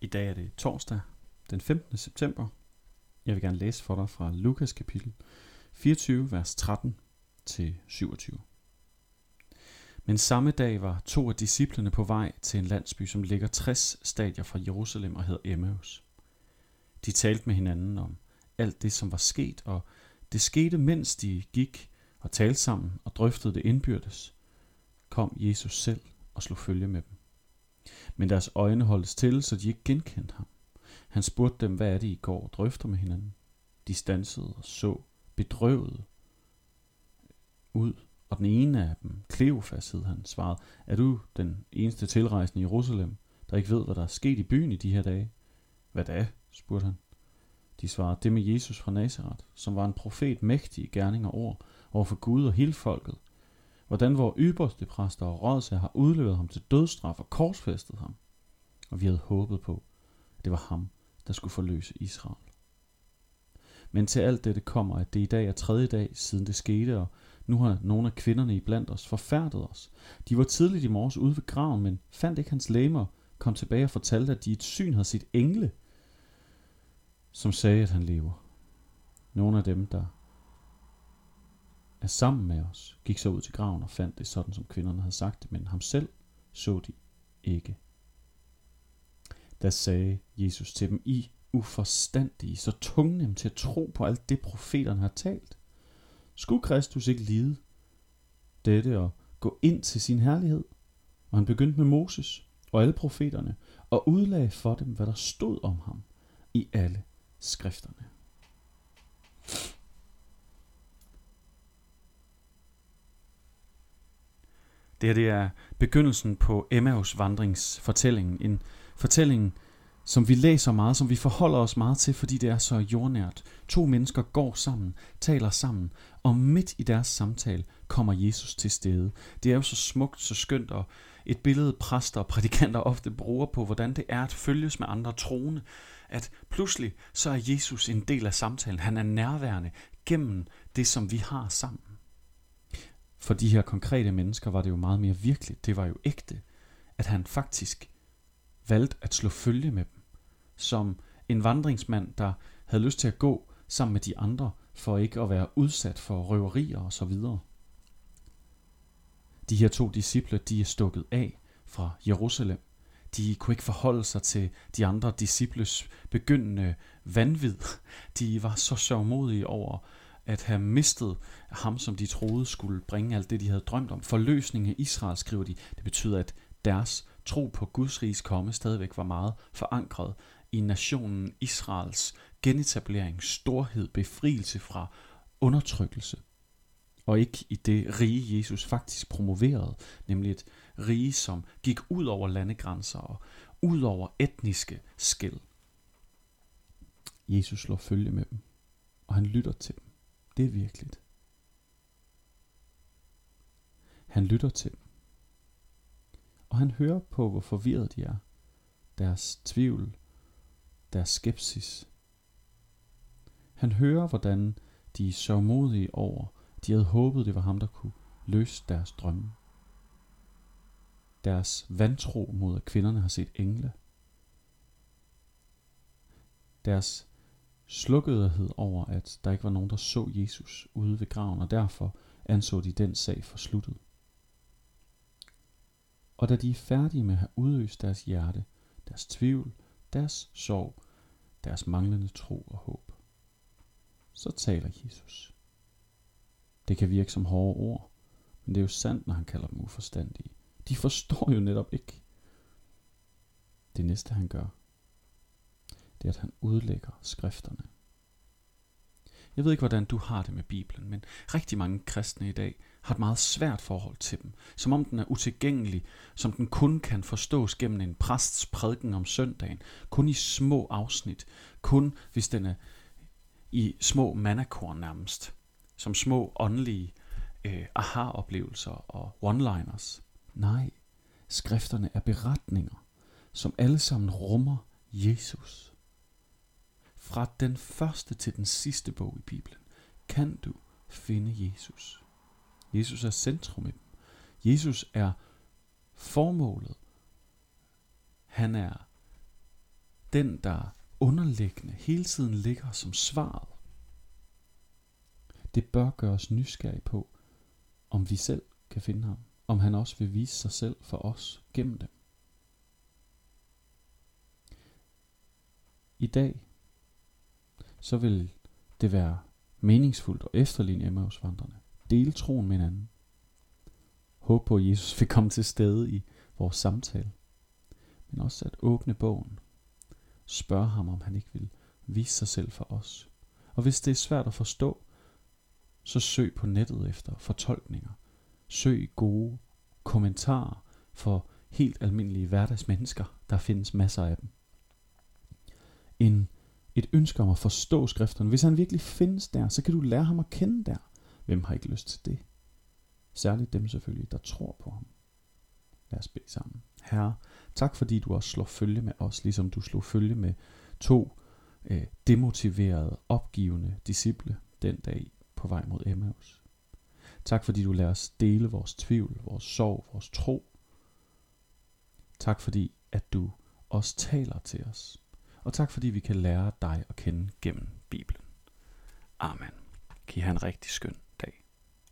I dag er det torsdag den 15. september. Jeg vil gerne læse for dig fra Lukas kapitel 24, vers 13 til 27. Men samme dag var to af disciplene på vej til en landsby, som ligger 60 stadier fra Jerusalem og hedder Emmaus. De talte med hinanden om alt det, som var sket, og det skete, mens de gik og talte sammen og drøftede det indbyrdes, kom Jesus selv og slog følge med dem. Men deres øjne holdt til, så de ikke genkendte ham. Han spurgte dem, hvad er det, I går og drøfter med hinanden? De stansede og så bedrøvet ud, og den ene af dem, Kleofas hed han, svarede, er du den eneste tilrejsende i Jerusalem, der ikke ved, hvad der er sket i byen i de her dage? Hvad da? spurgte han. De svarede, det med Jesus fra Nazareth, som var en profet mægtig i gerning og ord over for Gud og hele folket. Hvordan vores ypperste præster og rådsager har udleveret ham til dødsstraf og korsfæstet ham. Og vi havde håbet på, at det var ham, der skulle forløse Israel. Men til alt dette kommer, at det i dag er tredje dag, siden det skete, og nu har nogle af kvinderne i blandt os forfærdet os. De var tidligt i morges ude ved graven, men fandt ikke hans læmer, kom tilbage og fortalte, at de i et syn havde set engle, som sagde, at han lever. Nogle af dem, der er sammen med os, gik så ud til graven og fandt det sådan, som kvinderne havde sagt det, men ham selv så de ikke. Da sagde Jesus til dem, I uforstandige, så dem til at tro på alt det, profeterne har talt. Skulle Kristus ikke lide dette og gå ind til sin herlighed? Og han begyndte med Moses og alle profeterne og udlagde for dem, hvad der stod om ham i alle skrifterne. Det her det er begyndelsen på Emmaus vandringsfortællingen. En fortælling, som vi læser meget, som vi forholder os meget til, fordi det er så jordnært. To mennesker går sammen, taler sammen, og midt i deres samtale kommer Jesus til stede. Det er jo så smukt, så skønt, og et billede præster og prædikanter ofte bruger på, hvordan det er at følges med andre troende. At pludselig så er Jesus en del af samtalen. Han er nærværende gennem det, som vi har sammen. For de her konkrete mennesker var det jo meget mere virkeligt. Det var jo ægte, at han faktisk valgte at slå følge med dem. Som en vandringsmand, der havde lyst til at gå sammen med de andre, for ikke at være udsat for røverier og så videre. De her to disciple, de er stukket af fra Jerusalem. De kunne ikke forholde sig til de andre disciples begyndende vanvid. De var så sørgmodige over at have mistet ham, som de troede skulle bringe alt det, de havde drømt om. Forløsningen af Israel, skriver de, det betyder, at deres tro på Guds riges komme stadigvæk var meget forankret i nationen Israels genetablering, storhed, befrielse fra undertrykkelse. Og ikke i det rige, Jesus faktisk promoverede, nemlig et rige, som gik ud over landegrænser og ud over etniske skæld. Jesus slår følge med dem, og han lytter til dem. Det er virkeligt. Han lytter til dem. Og han hører på, hvor forvirret de er. Deres tvivl, deres skepsis. Han hører, hvordan de er så modige over, de havde håbet, det var ham, der kunne løse deres drømme. Deres vantro mod, at kvinderne har set engle. Deres slukkethed over, at der ikke var nogen, der så Jesus ude ved graven, og derfor anså de den sag for sluttet. Og da de er færdige med at have udøst deres hjerte, deres tvivl, deres sorg, deres manglende tro og håb, så taler Jesus. Det kan virke som hårde ord, men det er jo sandt, når han kalder dem uforstandige. De forstår jo netop ikke. Det næste han gør, det er, at han udlægger skrifterne. Jeg ved ikke, hvordan du har det med Bibelen, men rigtig mange kristne i dag har et meget svært forhold til dem. Som om den er utilgængelig, som den kun kan forstås gennem en præsts prædiken om søndagen. Kun i små afsnit. Kun hvis den er i små manakorn nærmest. Som små åndelige øh, aha-oplevelser og one-liners. Nej, skrifterne er beretninger, som alle sammen rummer Jesus. Fra den første til den sidste bog i Bibelen kan du finde Jesus. Jesus er centrum i dem. Jesus er formålet. Han er den, der underliggende hele tiden ligger som svaret. Det bør gøre os nysgerrige på, om vi selv kan finde ham. Om han også vil vise sig selv for os gennem dem. I dag, så vil det være meningsfuldt at efterligne Emmausvandrene. Dele troen med hinanden. Håb på, at Jesus vil komme til stede i vores samtale. Men også at åbne bogen. Spørge ham, om han ikke vil vise sig selv for os. Og hvis det er svært at forstå, så søg på nettet efter fortolkninger. Søg gode kommentarer for helt almindelige hverdagsmennesker. Der findes masser af dem. En, et ønske om at forstå skrifterne. Hvis han virkelig findes der, så kan du lære ham at kende der. Hvem har ikke lyst til det? Særligt dem selvfølgelig, der tror på ham. Lad os bede sammen. Herre, tak fordi du også slår følge med os, ligesom du slog følge med to øh, demotiverede, opgivende disciple den dag på vej mod Emmaus. Tak fordi du lader os dele vores tvivl, vores sorg, vores tro. Tak fordi at du også taler til os. Og tak fordi vi kan lære dig at kende gennem Bibelen. Amen. Kan I have en rigtig skøn